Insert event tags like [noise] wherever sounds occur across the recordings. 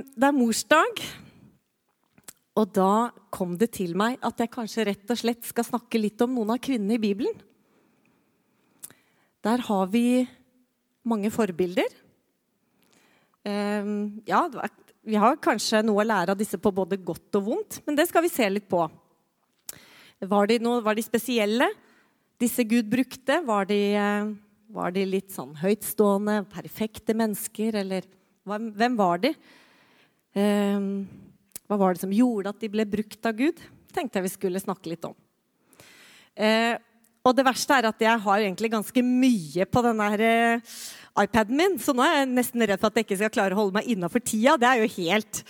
det er morsdag. Og da kom det til meg at jeg kanskje rett og slett skal snakke litt om noen av kvinnene i Bibelen. Der har vi mange forbilder. Ja, vi har kanskje noe å lære av disse på både godt og vondt, men det skal vi se litt på. Var de, noe, var de spesielle, disse Gud brukte? Var de, eh, var de litt sånn høytstående, perfekte mennesker, eller hvem var de? Um, hva var det som gjorde at de ble brukt av Gud? tenkte jeg vi skulle snakke litt om. Eh, og det verste er at jeg har egentlig ganske mye på denne her, eh, iPaden min, så nå er jeg nesten redd for at jeg ikke skal klare å holde meg innafor tida. Det er jo helt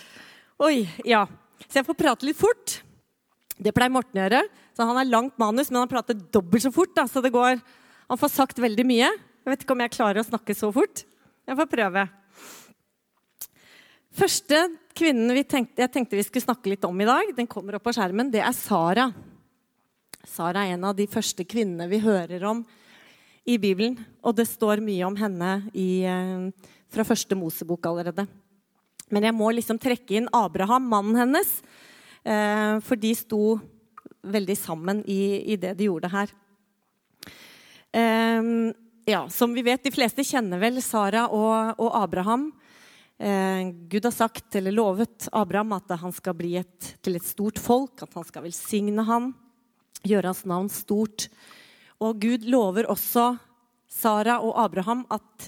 Oi, ja. Så jeg får prate litt fort. Det pleier Morten å gjøre. Så han har langt manus, men han prater dobbelt så fort. Da, så det går Han får sagt veldig mye. Jeg vet ikke om jeg klarer å snakke så fort. Jeg får prøve. Første kvinnen tenkte, jeg tenkte vi skulle snakke litt om i dag, den kommer opp på skjermen, det er Sara. Sara er en av de første kvinnene vi hører om i Bibelen. Og det står mye om henne i, eh, fra første Mosebok allerede. Men jeg må liksom trekke inn Abraham, mannen hennes, eh, for de sto veldig sammen i, i det de gjorde her. Eh, ja, som vi vet, De fleste kjenner vel Sara og, og Abraham. Eh, Gud har sagt eller lovet Abraham at han skal bli et, til et stort folk, at han skal velsigne ham, gjøre hans navn stort. Og Gud lover også Sara og Abraham at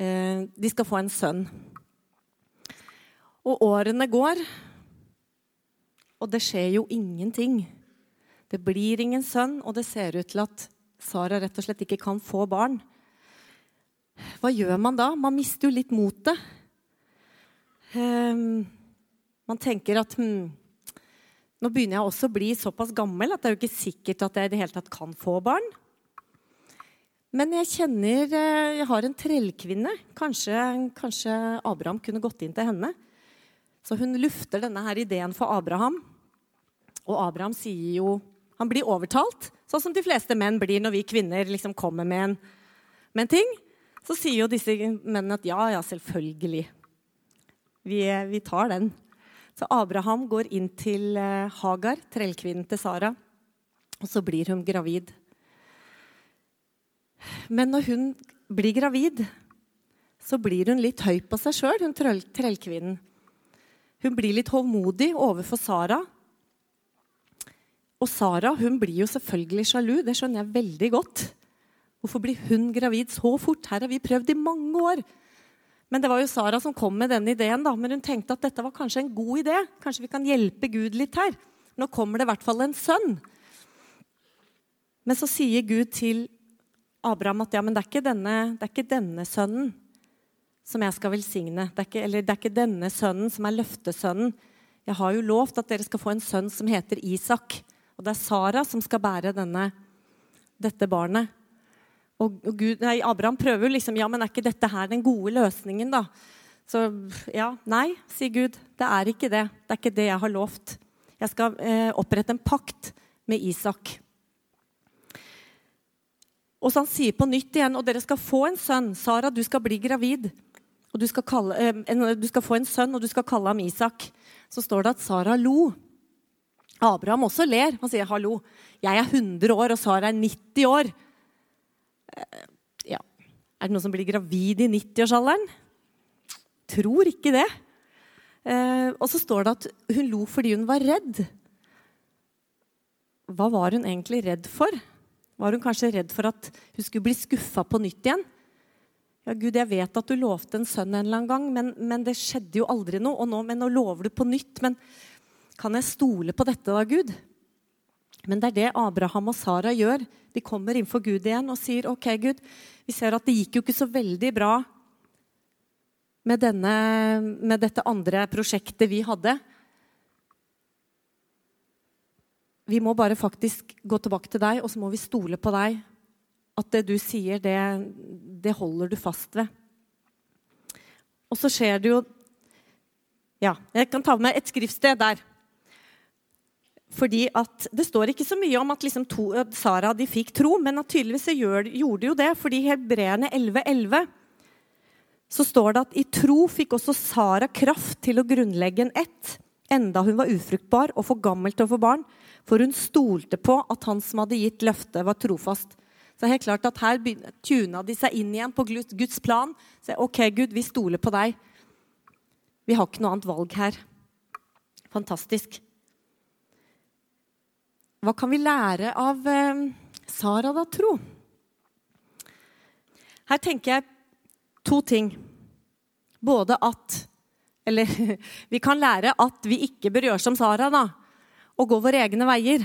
eh, de skal få en sønn. Og årene går, og det skjer jo ingenting. Det blir ingen sønn, og det ser ut til at Sara rett og slett ikke kan få barn. Hva gjør man da? Man mister jo litt motet. Um, man tenker at hmm, nå begynner jeg også å bli såpass gammel at det er jo ikke sikkert at jeg i det hele tatt kan få barn. Men jeg kjenner eh, Jeg har en trellkvinne. Kanskje, kanskje, Abraham kunne gått inn til henne. Så hun lufter denne her ideen for Abraham. Og Abraham sier jo Han blir overtalt, sånn som de fleste menn blir når vi kvinner liksom kommer med en, med en ting. Så sier jo disse mennene at ja, ja, selvfølgelig. Vi, vi, tar den. Så Abraham går inn til eh, Hagar, trellkvinnen til Sara, og så blir hun gravid. Men når hun blir gravid, så blir hun litt høy på seg sjøl, hun trellkvinnen. Hun blir litt hovmodig overfor Sara. Og Sara hun blir jo selvfølgelig sjalu. Det skjønner jeg veldig godt. Hvorfor blir hun gravid så fort? Her har vi prøvd i mange år. Men det var jo Sara som kom med denne ideen. da, Men hun tenkte at dette var kanskje en god idé. Kanskje vi kan hjelpe Gud litt her. Nå kommer det i hvert fall en sønn. Men så sier Gud til Abraham at ja, men det er ikke denne, er ikke denne sønnen som jeg skal velsigne. Det ikke, eller det er ikke denne sønnen som er løftesønnen. Jeg har jo lovt at dere skal få en sønn som heter Isak. Og det er Sara som skal bære denne, dette barnet. Og, Gud, nei, Abraham prøver jo liksom Ja, men er ikke dette her den gode løsningen, da? Så ja, nei, sier Gud. Det er ikke det. Det er ikke det jeg har lovt. Jeg skal eh, opprette en pakt med Isak. Og så han sier på nytt igjen, og dere skal få en sønn. Sara, du skal bli gravid. Og du skal, kalle, eh, du skal få en sønn, og du skal kalle ham Isak. Så står det at Sara lo. Abraham også ler. Han sier, 'Hallo, jeg er 100 år, og Sara er 90 år.' Ja. Er det noen som blir gravid i 90-årsalderen? Tror ikke det. Eh, og så står det at hun lo fordi hun var redd. Hva var hun egentlig redd for? Var hun kanskje redd for at hun skulle bli skuffa på nytt igjen? Ja, Gud, jeg vet at du lovte en sønn en eller annen gang, men, men det skjedde jo aldri noe. Og nå, men nå lover du på nytt. Men kan jeg stole på dette da, Gud? Men det er det Abraham og Sara gjør. De kommer innenfor Gud igjen og sier OK, Gud, vi ser at det gikk jo ikke så veldig bra med, denne, med dette andre prosjektet vi hadde. Vi må bare faktisk gå tilbake til deg, og så må vi stole på deg. At det du sier, det, det holder du fast ved. Og så skjer det jo Ja, jeg kan ta med et skriftsted der. Fordi at Det står ikke så mye om at, liksom to, at Sara de fikk tro, men at tydeligvis gjør, gjorde de jo det. fordi Hebreerne 11.11 så står det at i tro fikk også Sara kraft til å grunnlegge en ett, enda hun var ufruktbar og for gammel til å få barn, for hun stolte på at han som hadde gitt løftet, var trofast. Så helt klart at Her tuna de seg inn igjen på Guds plan. Så OK, Gud, vi stoler på deg. Vi har ikke noe annet valg her. Fantastisk. Hva kan vi lære av eh, Sara, da, tro? Her tenker jeg to ting. Både at Eller [laughs] vi kan lære at vi ikke bør gjøre som Sara, da. Og gå våre egne veier.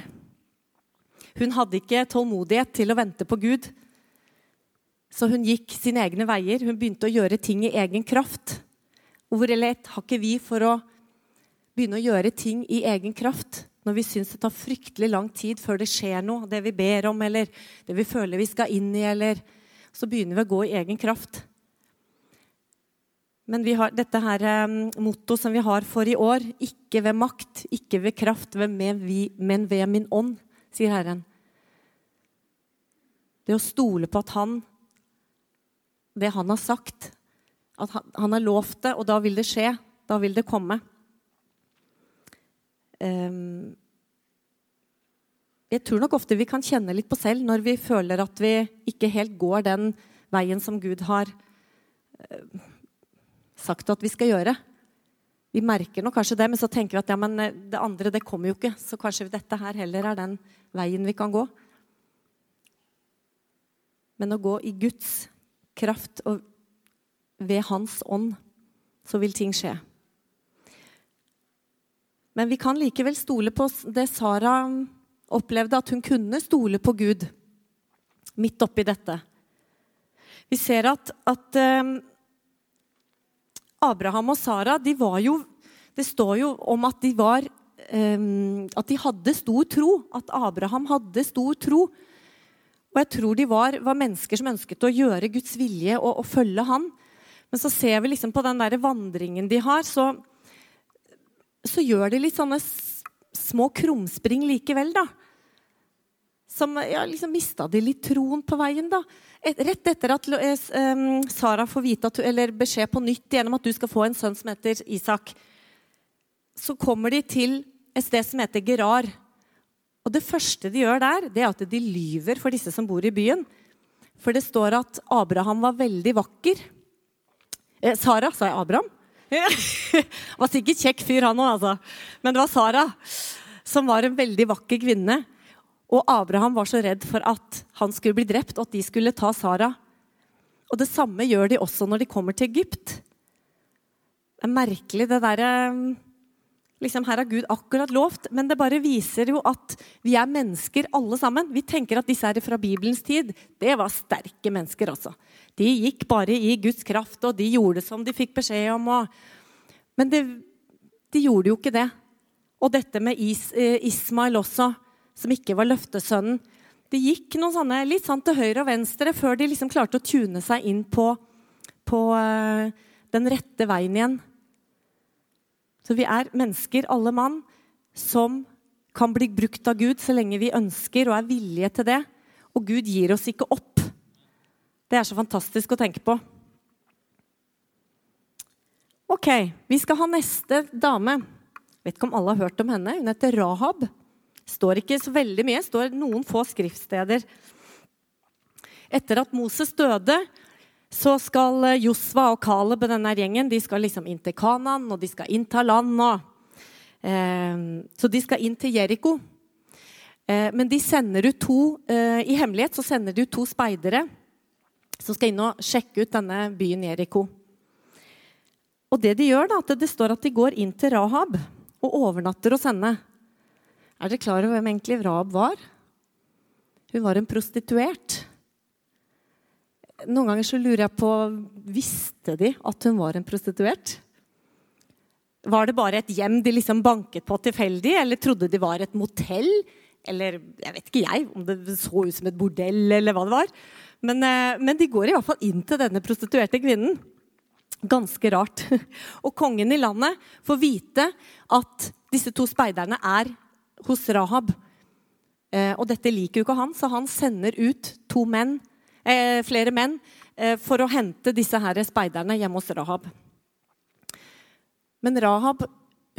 Hun hadde ikke tålmodighet til å vente på Gud. Så hun gikk sine egne veier. Hun begynte å gjøre ting i egen kraft. Hvor lett har ikke vi for å begynne å gjøre ting i egen kraft når vi syns det tar fryktelig lang tid før det skjer noe, det vi ber om, eller det vi føler vi skal inn i, eller Så begynner vi å gå i egen kraft. Men vi har dette her um, mottoet som vi har for i år ikke ved makt, ikke ved kraft, men ved min ånd, sier Herren. Det å stole på at Han, det Han har sagt, at han har lovt det, og da vil det skje. Da vil det komme. Jeg tror nok ofte vi kan kjenne litt på selv når vi føler at vi ikke helt går den veien som Gud har uh, sagt at vi skal gjøre. Vi merker nok kanskje det, men så tenker vi at ja, men eh, det andre det kommer jo ikke. Så kanskje dette her heller er den veien vi kan gå. Men å gå i Guds kraft og ved Hans ånd, så vil ting skje. Men vi kan likevel stole på det Sara opplevde, at hun kunne stole på Gud midt oppi dette. Vi ser at, at eh, Abraham og Sara de var jo Det står jo om at de var um, At de hadde stor tro. At Abraham hadde stor tro. Og jeg tror de var, var mennesker som ønsket å gjøre Guds vilje og, og følge Han. Men så ser vi liksom på den der vandringen de har, så, så gjør de litt sånne små krumspring likevel, da. Som ja, liksom Mista de litt troen på veien, da? Et, rett etter at um, Sara får vite at, eller beskjed på nytt gjennom at du skal få en sønn som heter Isak, så kommer de til et sted som heter Gerar. Og det første de gjør der, det er at de lyver for disse som bor i byen. For det står at Abraham var veldig vakker. Eh, Sara, sa jeg Abraham? [laughs] var sikkert kjekk fyr, han òg, altså. Men det var Sara som var en veldig vakker kvinne. Og Abraham var så redd for at han skulle bli drept, og at de skulle ta Sara. Og det samme gjør de også når de kommer til Egypt. Det er merkelig, det derre liksom, Her har Gud akkurat lovt, men det bare viser jo at vi er mennesker alle sammen. Vi tenker at disse er fra Bibelens tid. Det var sterke mennesker, altså. De gikk bare i Guds kraft, og de gjorde som de fikk beskjed om. Og... Men det, de gjorde jo ikke det. Og dette med Is, eh, Ismail også som ikke var løftesønnen. Det gikk noen sånne litt sånn til høyre og venstre før de liksom klarte å tune seg inn på, på uh, den rette veien igjen. Så vi er mennesker, alle mann, som kan bli brukt av Gud så lenge vi ønsker og er villige til det. Og Gud gir oss ikke opp. Det er så fantastisk å tenke på. Ok, vi skal ha neste dame. Vet ikke om alle har hørt om henne. Hun heter Rahab står ikke så veldig mye, står noen få skriftsteder. Etter at Moses døde, så skal eh, Josva og Caleb denne gjengen de skal liksom inn til Kanan, og de skal innta land. Og, eh, så de skal inn til Jeriko. Eh, men de sender ut to, eh, i hemmelighet så sender de ut to speidere som skal inn og sjekke ut denne byen Jeriko. Og det de gjør da, at Det står at de går inn til Rahab og overnatter hos henne. Er dere klar over hvem egentlig Rahab var? Hun var en prostituert. Noen ganger så lurer jeg på Visste de at hun var en prostituert? Var det bare et hjem de liksom banket på tilfeldig, eller trodde de var et motell? Eller jeg vet ikke jeg, om det så ut som et bordell, eller hva det var. Men, eh, men de går i hvert fall inn til denne prostituerte kvinnen. Ganske rart. [laughs] Og kongen i landet får vite at disse to speiderne er hos Rahab. Eh, og dette liker jo ikke han, så han sender ut to menn eh, flere menn for å hente disse her speiderne hjemme hos Rahab. Men Rahab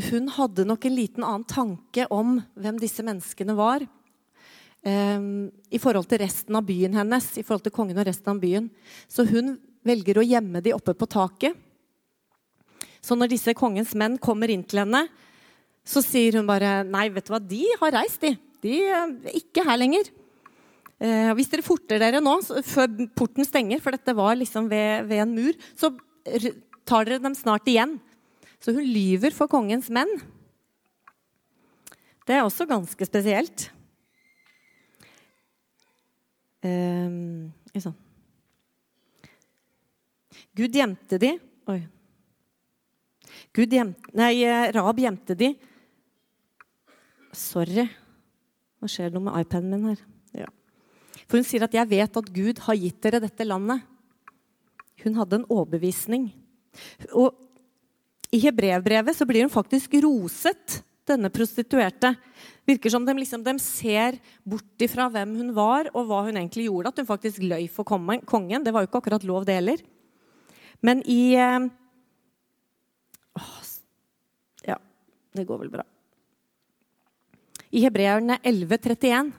hun hadde nok en liten annen tanke om hvem disse menneskene var. Eh, I forhold til resten av byen hennes, i forhold til kongen og resten av byen. Så hun velger å gjemme de oppe på taket. Så når disse kongens menn kommer inn til henne, så sier hun bare Nei, vet du hva, de har reist, de. De er ikke her lenger. Eh, hvis dere forter dere nå, før porten stenger, for dette var liksom ved, ved, en mur, så tar dere dem snart igjen. Så hun lyver for kongens menn. Det er også ganske spesielt. Eh, sånn. Gud gjemte de Oi. Gud gjemte, nei, Rab gjemte de. Sorry. Nå skjer det noe med iPaden min her? Ja. For hun sier at 'jeg vet at Gud har gitt dere dette landet'. Hun hadde en overbevisning. Og i Hebrevbrevet så blir hun faktisk roset, denne prostituerte. Virker som de, liksom, de ser bort ifra hvem hun var, og hva hun egentlig gjorde. At hun faktisk løy for kongen. Det var jo ikke akkurat lov, det heller. Men i eh, Ja, det går vel bra. I Hebreerne 11,31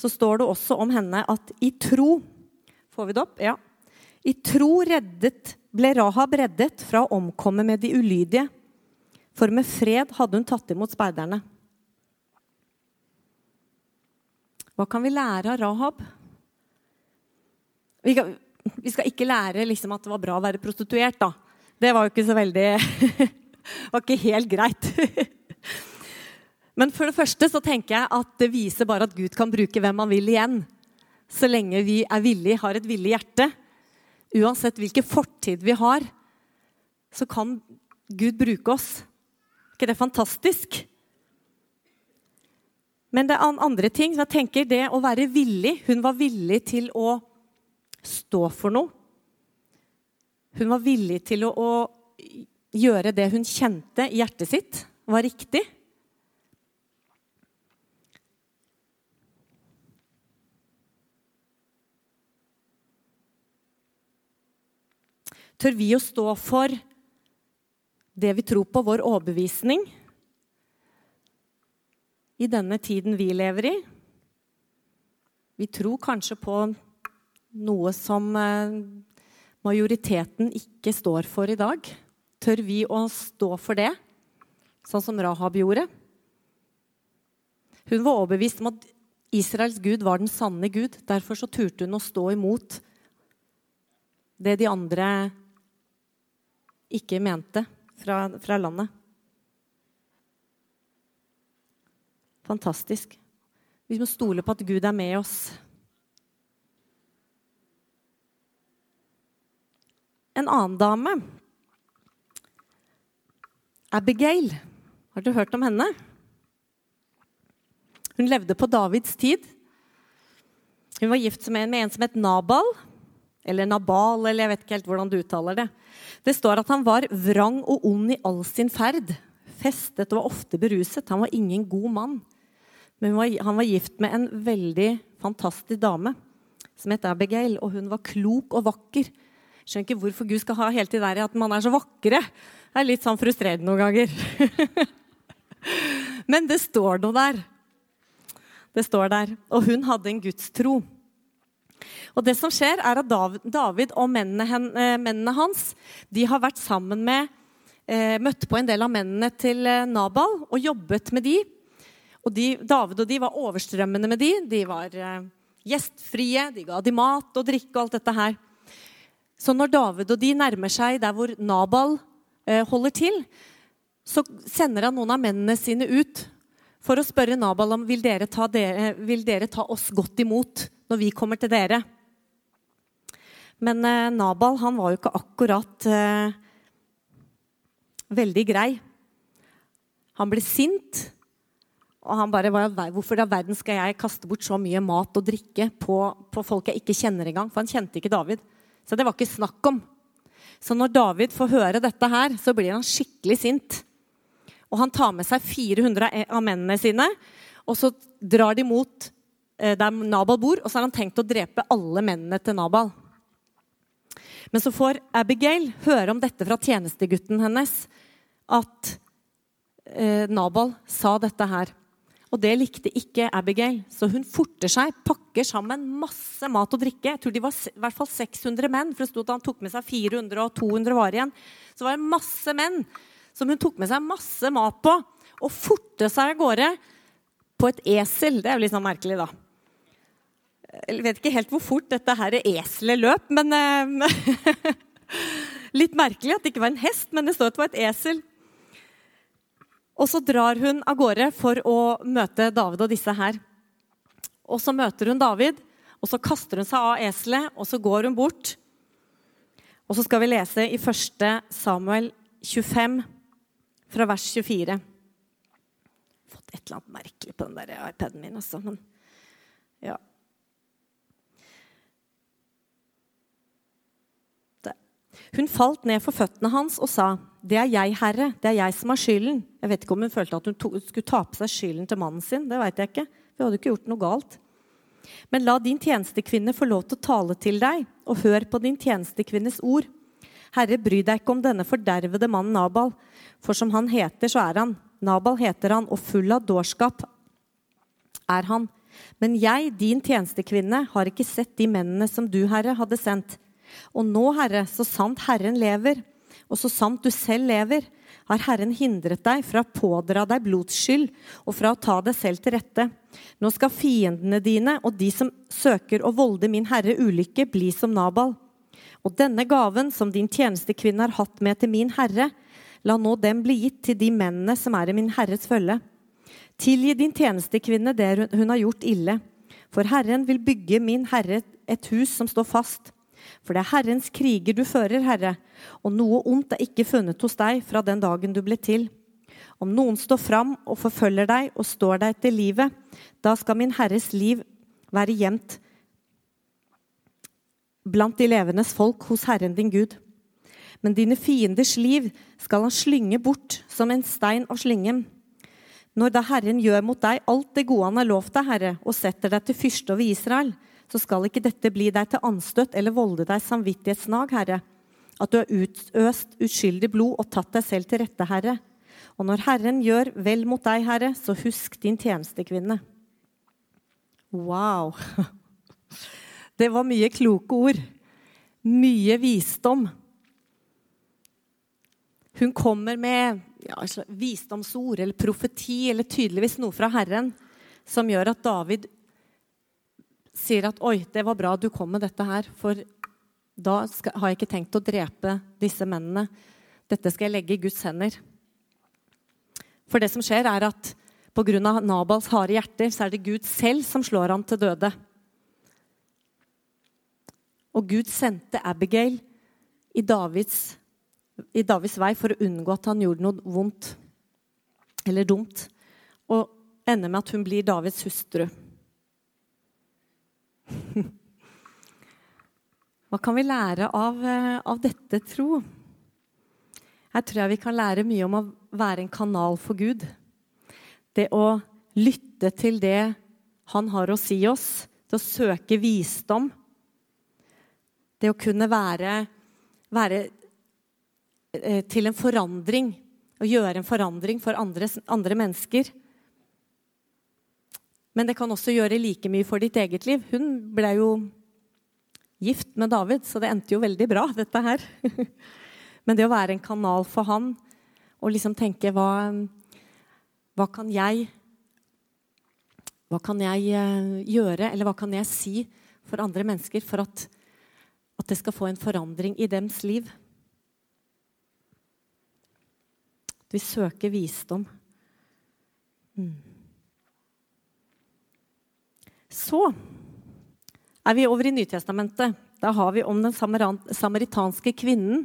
så står det også om henne at i tro Får vi det opp? Ja. I tro reddet, ble Rahab reddet fra å omkomme med de ulydige. For med fred hadde hun tatt imot speiderne. Hva kan vi lære av Rahab? Vi, kan, vi skal ikke lære liksom, at det var bra å være prostituert, da. Det var jo ikke så veldig [laughs] var ikke helt greit. [laughs] Men for det første så tenker jeg at det viser bare at Gud kan bruke hvem han vil igjen. Så lenge vi er villige, har et villig hjerte. Uansett hvilken fortid vi har, så kan Gud bruke oss. Er ikke det fantastisk? Men det er andre ting. jeg tenker Det å være villig Hun var villig til å stå for noe. Hun var villig til å, å gjøre det hun kjente i hjertet sitt var riktig. Tør vi å stå for det vi tror på, vår overbevisning, i denne tiden vi lever i? Vi tror kanskje på noe som eh, majoriteten ikke står for i dag. Tør vi å stå for det, sånn som Rahab gjorde? Hun var overbevist om at Israels gud var den sanne gud. Derfor så turte hun å stå imot det de andre ikke mente fra, fra landet. Fantastisk. Vi må stole på at Gud er med oss. En annen dame, Abigail, har du hørt om henne? Hun levde på Davids tid. Hun var gift med en som het Nabal. Eller Nabal, eller jeg vet ikke helt hvordan du uttaler det. Det står at han var vrang og ond i all sin ferd. Festet og var ofte beruset. Han var ingen god mann. Men han var gift med en veldig fantastisk dame som het Abigail, og hun var klok og vakker. Skjønner ikke hvorfor Gud skal ha hele tiden der at man er så vakre. Det er litt sånn frustrerende noen ganger. [laughs] Men det står noe der. Det står der. Og hun hadde en gudstro. Og det som skjer, er at David og mennene, eh, hans de har vært sammen med Møtte Møtt på en del av mennene til eh, Nabal og jobbet med de. Og de, David og de var overstrømmende med de. De var gjestfrie, de ga de mat og drikke og alt dette her. Så når David og de nærmer seg der hvor Nabal holder til, så sender han noen av mennene sine ut for å spørre Nabal om vil dere ta, dere, vil dere ta oss godt imot når vi kommer til dere. Men eh, Nabal han var jo ikke akkurat eh, veldig grei. Han ble sint. Og han bare Hvorfor i verden skal jeg kaste bort så mye mat og drikke på, på folk jeg ikke kjenner engang? For han kjente ikke David. Så det var ikke snakk om. Så når David får høre dette her, så blir han skikkelig sint. Og han tar med seg 400 av mennene sine, og så drar de mot eh, der Nabal bor, og så har han tenkt å drepe alle mennene til Nabal. Men så får Abigail høre om dette fra tjenestegutten hennes, at eh, Nabal sa dette her. Og det likte ikke Abigail, så hun forter seg, pakker sammen masse mat og drikke. Jeg tror de var i hvert fall 600 menn, for det sto at han tok med seg 400 og 200 var igjen. Så var det masse menn som hun tok med seg masse mat på, og forte seg av gårde på et esel. Det er jo litt sånn merkelig, da. Jeg vet ikke helt hvor fort dette her eselet løp, men eh, [laughs] Litt merkelig at det ikke var en hest, men det står at det var et esel. Og så drar hun av gårde for å møte David og disse her. Og så møter hun David, og så kaster hun seg av eselet, og så går hun bort. Og så skal vi lese i 1. Samuel 25, fra vers 24. Fått et eller annet merkelig på den der iPaden min, altså. Men ja. Hun falt ned for føttene hans og sa, 'Det er jeg, Herre. Det er jeg som har skylden.' Jeg vet ikke om hun følte at hun to, skulle ta på seg skylden til mannen sin. Det vet jeg ikke. Vi hadde ikke gjort noe galt. Men la din tjenestekvinne få lov til å tale til deg, og hør på din tjenestekvinnes ord. Herre, bry deg ikke om denne fordervede mannen Nabal, for som han heter, så er han. Nabal heter han, og full av dårskap er han. Men jeg, din tjenestekvinne, har ikke sett de mennene som du, Herre, hadde sendt. Og nå, Herre, så sant Herren lever, og så sant du selv lever, har Herren hindret deg fra å pådra deg blodsskyld og fra å ta deg selv til rette. Nå skal fiendene dine og de som søker å volde min herre ulykke, bli som Nabal. Og denne gaven som din tjenestekvinne har hatt med til min herre, la nå den bli gitt til de mennene som er i min herres følge. Tilgi din tjenestekvinne det hun har gjort ille, for Herren vil bygge min herre et hus som står fast. For det er Herrens kriger du fører, Herre, og noe ondt er ikke funnet hos deg fra den dagen du ble til. Om noen står fram og forfølger deg og står deg etter livet, da skal min Herres liv være gjemt blant de levendes folk hos Herren din Gud. Men dine fienders liv skal han slynge bort som en stein av slyngen. Når da Herren gjør mot deg alt det gode han har lovt deg, Herre, og setter deg til fyrste over Israel, så skal ikke dette bli deg til anstøt eller volde deg samvittighetsnag, Herre. At du har utøst uskyldig blod og tatt deg selv til rette, Herre. Og når Herren gjør vel mot deg, Herre, så husk din tjenestekvinne. Wow! [laughs] Det var mye kloke ord. Mye visdom. Hun kommer med ja, visdomsord eller profeti eller tydeligvis noe fra Herren som gjør at David sier at 'oi, det var bra du kom med dette her', for da skal, har jeg ikke tenkt å drepe disse mennene. Dette skal jeg legge i Guds hender. For det som skjer, er at pga. Nabals harde hjerter så er det Gud selv som slår ham til døde. Og Gud sendte Abigail i Davids, i Davids vei for å unngå at han gjorde noe vondt eller dumt. Og ender med at hun blir Davids hustru. Hva kan vi lære av, eh, av, dette, tro? Her tror jeg vi kan lære mye om å være en kanal for Gud. Det å lytte til det Han har å si oss, til å søke visdom. Det å kunne være, være eh, til en forandring, å gjøre en forandring for andre, andre mennesker. Men det kan også gjøre like mye for ditt eget liv. Hun ble jo gift med David, så det endte jo veldig bra, dette her. [laughs] Men det å være en kanal for han og liksom tenke hva, hva kan jeg Hva kan jeg eh, gjøre, eller hva kan jeg si for andre mennesker for at, at det skal få en forandring i dems liv? Vi søker visdom. Mm. Så er vi over i Nytestamentet. Da har vi om den samaritanske kvinnen.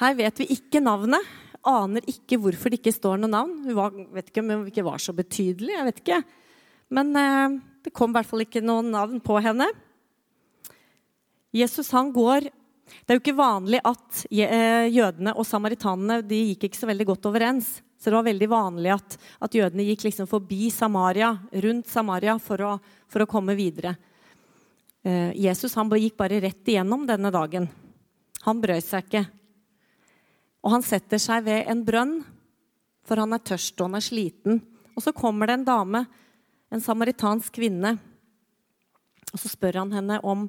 Her vet vi ikke navnet. Aner ikke hvorfor det ikke står noe navn. Hun var, vet ikke om hun ikke var så betydelig. jeg vet ikke. Men eh, det kom i hvert fall ikke noe navn på henne. Jesus han går Det er jo ikke vanlig at eh, jødene og samaritanene de gikk ikke så veldig godt overens. Så det var veldig vanlig at, at jødene gikk liksom forbi Samaria, rundt Samaria for å, for å komme videre. Eh, Jesus han gikk bare rett igjennom denne dagen. Han brød seg ikke. Og han setter seg ved en brønn, for han er tørst og han er sliten. Og så kommer det en dame, en samaritansk kvinne, og så spør han henne om,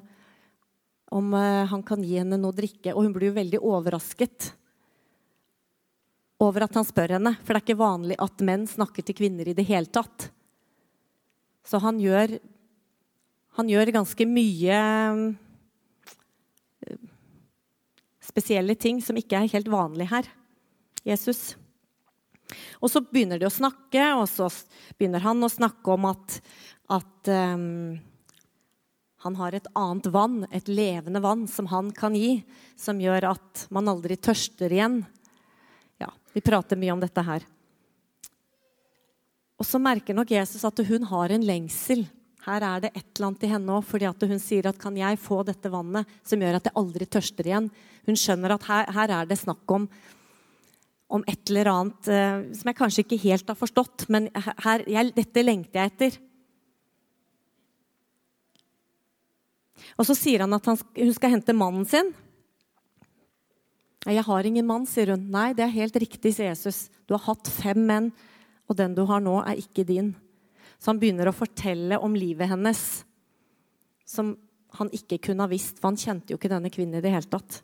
om uh, han kan gi henne noe å drikke. Og hun blir jo veldig overrasket over at han spør henne, for det er ikke vanlig at menn snakker til kvinner i det hele tatt. Så han gjør, han gjør ganske mye spesielle ting som ikke er helt vanlig her. Jesus. Og så begynner de å snakke, og så begynner han å snakke om at, at um, han har et annet vann, et levende vann, som han kan gi, som gjør at man aldri tørster igjen. Ja, Vi prater mye om dette her. Og så merker nok Jesus at hun har en lengsel her er det et eller annet i henne òg, fordi hun sier at 'kan jeg få dette vannet som gjør at jeg aldri tørster igjen'? Hun skjønner at her, her er det snakk om, om et eller annet eh, som jeg kanskje ikke helt har forstått, men her, jeg, dette lengter jeg etter. Og så sier han at han, hun skal hente mannen sin. 'Jeg har ingen mann', sier hun. 'Nei, det er helt riktig', sier Jesus. 'Du har hatt fem menn, og den du har nå, er ikke din'. Så han begynner å fortelle om livet hennes, som han ikke kunne ha visst, for han kjente jo ikke denne kvinnen i det hele tatt.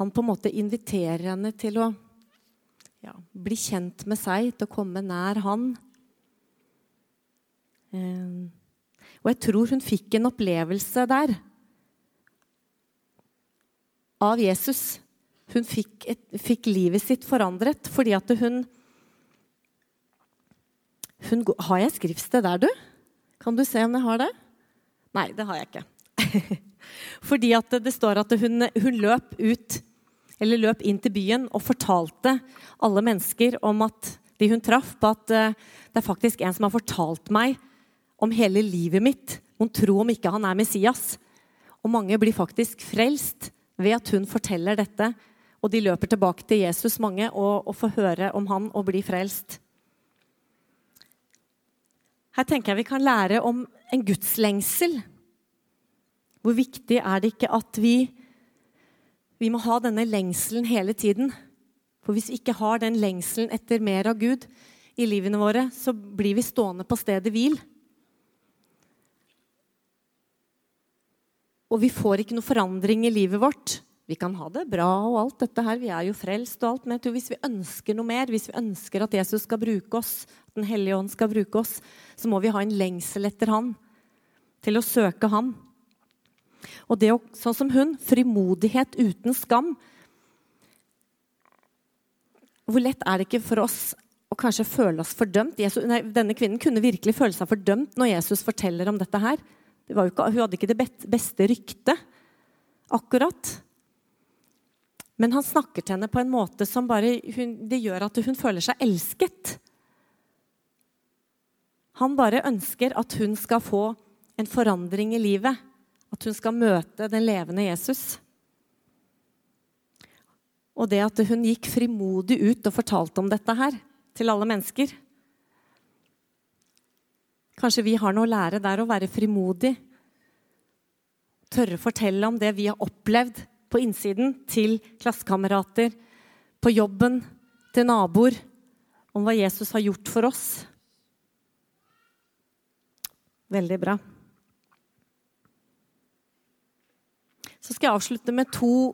Han på en måte inviterer henne til å ja, bli kjent med seg, til å komme nær han. Eh, og jeg tror hun fikk en opplevelse der av Jesus hun fikk, et, fikk, livet sitt forandret fordi at hun, hun Har jeg skriftsted der, du? Kan du se om jeg har det? Nei, det har jeg ikke. [laughs] fordi at det står at hun, hun løp ut eller løp inn til byen og fortalte alle mennesker om at de hun traff, på at uh, det er faktisk en som har fortalt meg om hele livet mitt. Hun tror om ikke han er Messias. Og mange blir faktisk frelst ved at hun forteller dette og de løper tilbake til Jesus, mange, og, og får høre om han og blir frelst. Her tenker jeg vi kan lære om en gudslengsel. Hvor viktig er det ikke at vi, vi må ha denne lengselen hele tiden? For hvis vi ikke har den lengselen etter mer av Gud i livene våre, så blir vi stående på stedet hvil. Og vi får ikke noe forandring i livet vårt vi kan ha det bra og alt dette her. Vi er jo frelst og alt. Men jeg tror hvis vi ønsker noe mer, hvis vi ønsker at Jesus skal bruke oss, at Den hellige ånd skal bruke oss, så må vi ha en lengsel etter Han. Til å søke Han. Og det å, sånn som hun, frimodighet uten skam. Hvor lett er det ikke for oss å kanskje føle oss fordømt? Jesus, nei, denne kvinnen kunne virkelig føle seg fordømt når Jesus forteller om dette her. Ikke, hun hadde ikke det beste ryktet akkurat. Men han snakker til henne på en måte som bare hun, det gjør at hun føler seg elsket. Han bare ønsker at hun skal få en forandring i livet. At hun skal møte den levende Jesus. Og det at hun gikk frimodig ut og fortalte om dette her til alle mennesker. Kanskje vi har noe å lære der å være frimodig. Tørre å fortelle om det vi har opplevd på innsiden til klassekamerater, på jobben, til naboer, om hva Jesus har gjort for oss. Veldig bra. Så skal jeg avslutte med to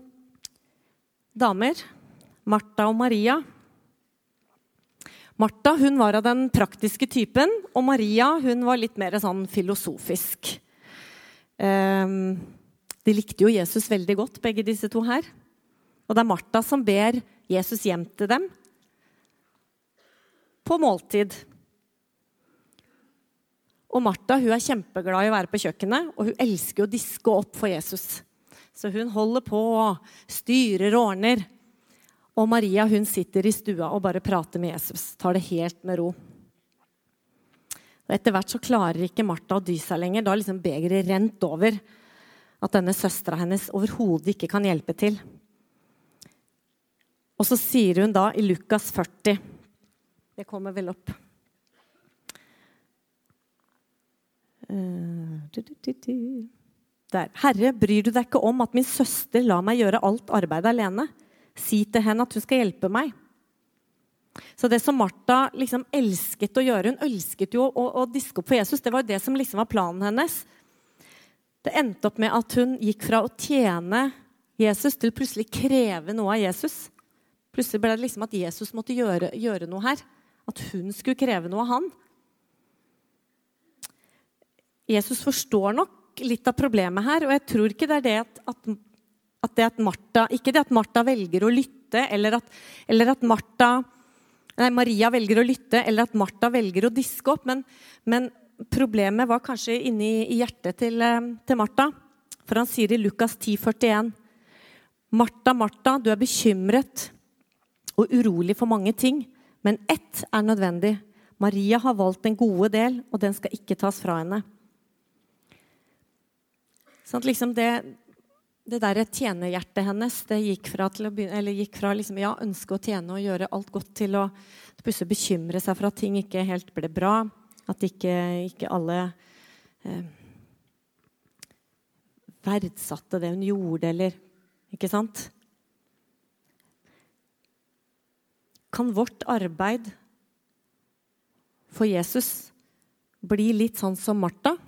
damer, Martha og Maria. Martha hun var av den praktiske typen, og Maria hun var litt mer sånn filosofisk. Um, de likte jo Jesus veldig godt, begge disse to her. Og det er Martha som ber Jesus hjem til dem på måltid. Og Martha hun er kjempeglad i å være på kjøkkenet, og hun elsker å diske opp for Jesus. Så hun holder på og styrer og ordner. Og Maria hun sitter i stua og bare prater med Jesus. Tar det helt med ro. Og Etter hvert så klarer ikke Martha å dy seg lenger. Da liksom begeret rent over at denne søstera hennes overhodet ikke kan hjelpe til. Og så sier hun da i Lukas 40 Det kommer vel opp. Eh, Der. Herre, bryr du deg ikke om at min søster lar meg gjøre alt arbeidet alene? Si til henne at hun skal hjelpe meg. Så det som Martha liksom elsket å gjøre Hun elsket jo å, å diske opp for Jesus. Det var jo det som liksom var planen hennes. Det endte opp med at hun gikk fra å tjene Jesus til plutselig kreve noe av Jesus. Plutselig ble det liksom at Jesus måtte gjøre, gjøre noe her. At hun skulle kreve noe av han. Jesus forstår nok litt av problemet her, og jeg tror ikke det er det at, at, at, det at Martha, ikke det at Martha velger å lytte, eller at, eller at Martha, nei, Maria velger å lytte, eller at Martha velger å diske opp. Men, men problemet var kanskje inni hjertet til, eh, til Martha. For han sier i Lukas 10, 41, Martha, Martha, du er bekymret og urolig for mange ting, men ett er nødvendig. Maria har valgt en gode del, og den skal ikke tas fra henne. Sånn liksom det, det der tjenerhjertet hennes det gikk fra, å begynne, gikk fra liksom, ja, ønske å tjene og gjøre alt godt, til å plutselig bekymre seg for at ting ikke helt ble bra. At ikke, ikke alle eh, verdsatte det hun gjorde, eller Ikke sant? Kan vårt arbeid for Jesus bli litt sånn som Martha?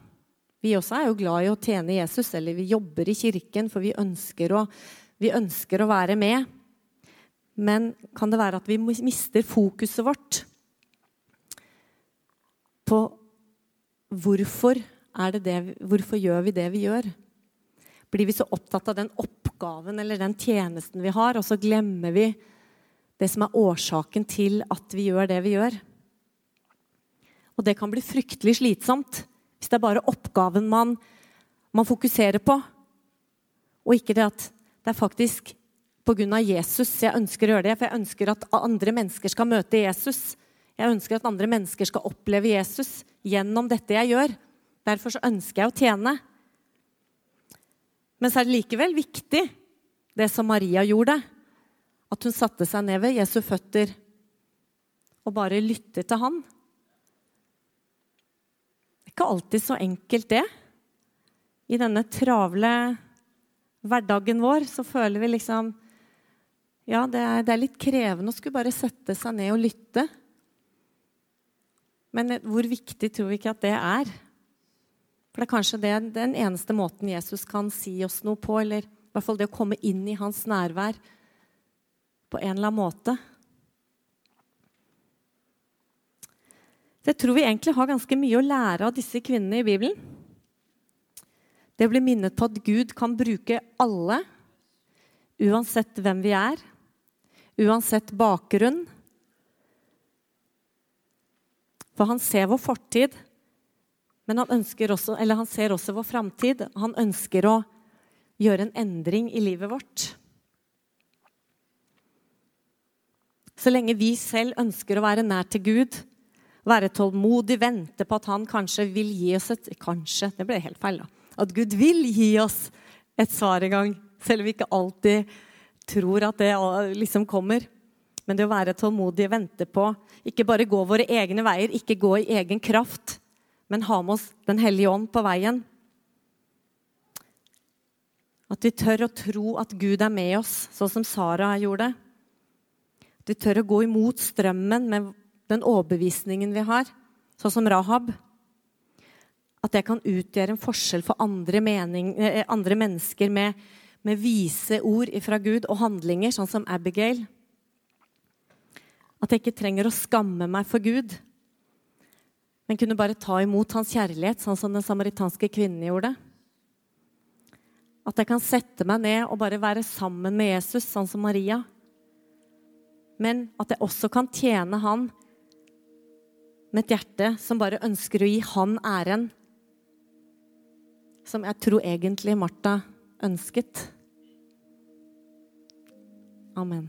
Vi også er jo glad i å tjene Jesus, eller vi jobber i kirken, for vi ønsker å, vi ønsker å være med. Men kan det være at vi mister fokuset vårt på hvorfor, det, hvorfor gjør vi det vi gjør? Blir vi så opptatt av den oppgaven eller den tjenesten vi har, og så glemmer vi det som er årsaken til at vi gjør det vi gjør? Og det kan bli fryktelig slitsomt hvis det er bare oppgaven man, man fokuserer på, og ikke det at det er faktisk pga. Jesus jeg ønsker å gjøre det. For jeg ønsker at andre mennesker skal møte Jesus. Jeg ønsker at andre mennesker skal oppleve Jesus gjennom dette jeg gjør. Derfor så ønsker jeg å tjene. Men så er det likevel viktig, det som Maria gjorde. At hun satte seg ned ved Jesu føtter og bare lyttet til han ikke alltid så enkelt, det. I denne travle hverdagen vår så føler vi liksom Ja, det er, det er litt krevende å skulle bare sette seg ned og lytte. Men hvor viktig tror vi ikke at det er? For det er kanskje det, den eneste måten Jesus kan si oss noe på, eller i hvert fall det å komme inn i hans nærvær på en eller annen måte. Så jeg tror vi egentlig har ganske mye å lære av disse kvinnene i Bibelen. Det blir minnet på at Gud kan bruke alle, uansett hvem vi er, uansett bakgrunn. For han ser vår fortid, men han, også, han ser også vår framtid. Han ønsker å gjøre en endring i livet vårt. Så lenge vi selv ønsker å være nær til Gud, være tålmodig, vente på at han kanskje vil gi oss et Kanskje, det ble helt feil, da. At Gud vil gi oss et svar en gang, selv om vi ikke alltid tror at det liksom kommer. Men det å være tålmodig, vente på, ikke bare gå våre egne veier, ikke gå i egen kraft, men ha med oss Den hellige ånd på veien. At vi tør å tro at Gud er med oss, sånn som Sara gjorde. At vi tør å gå imot strømmen med den overbevisningen vi har, sånn som Rahab, at det kan utgjøre en forskjell for andre, mening, eh, andre mennesker med, med, vise ord fra Gud og handlinger, sånn som Abigail. At jeg ikke trenger å skamme meg for Gud, men kunne bare ta imot hans kjærlighet, sånn som den samaritanske kvinnen gjorde. At jeg kan sette meg ned og bare være sammen med Jesus, sånn som Maria. Men at jeg også kan tjene han med et hjerte som bare ønsker å gi han æren. Som jeg tror egentlig Martha ønsket. Amen.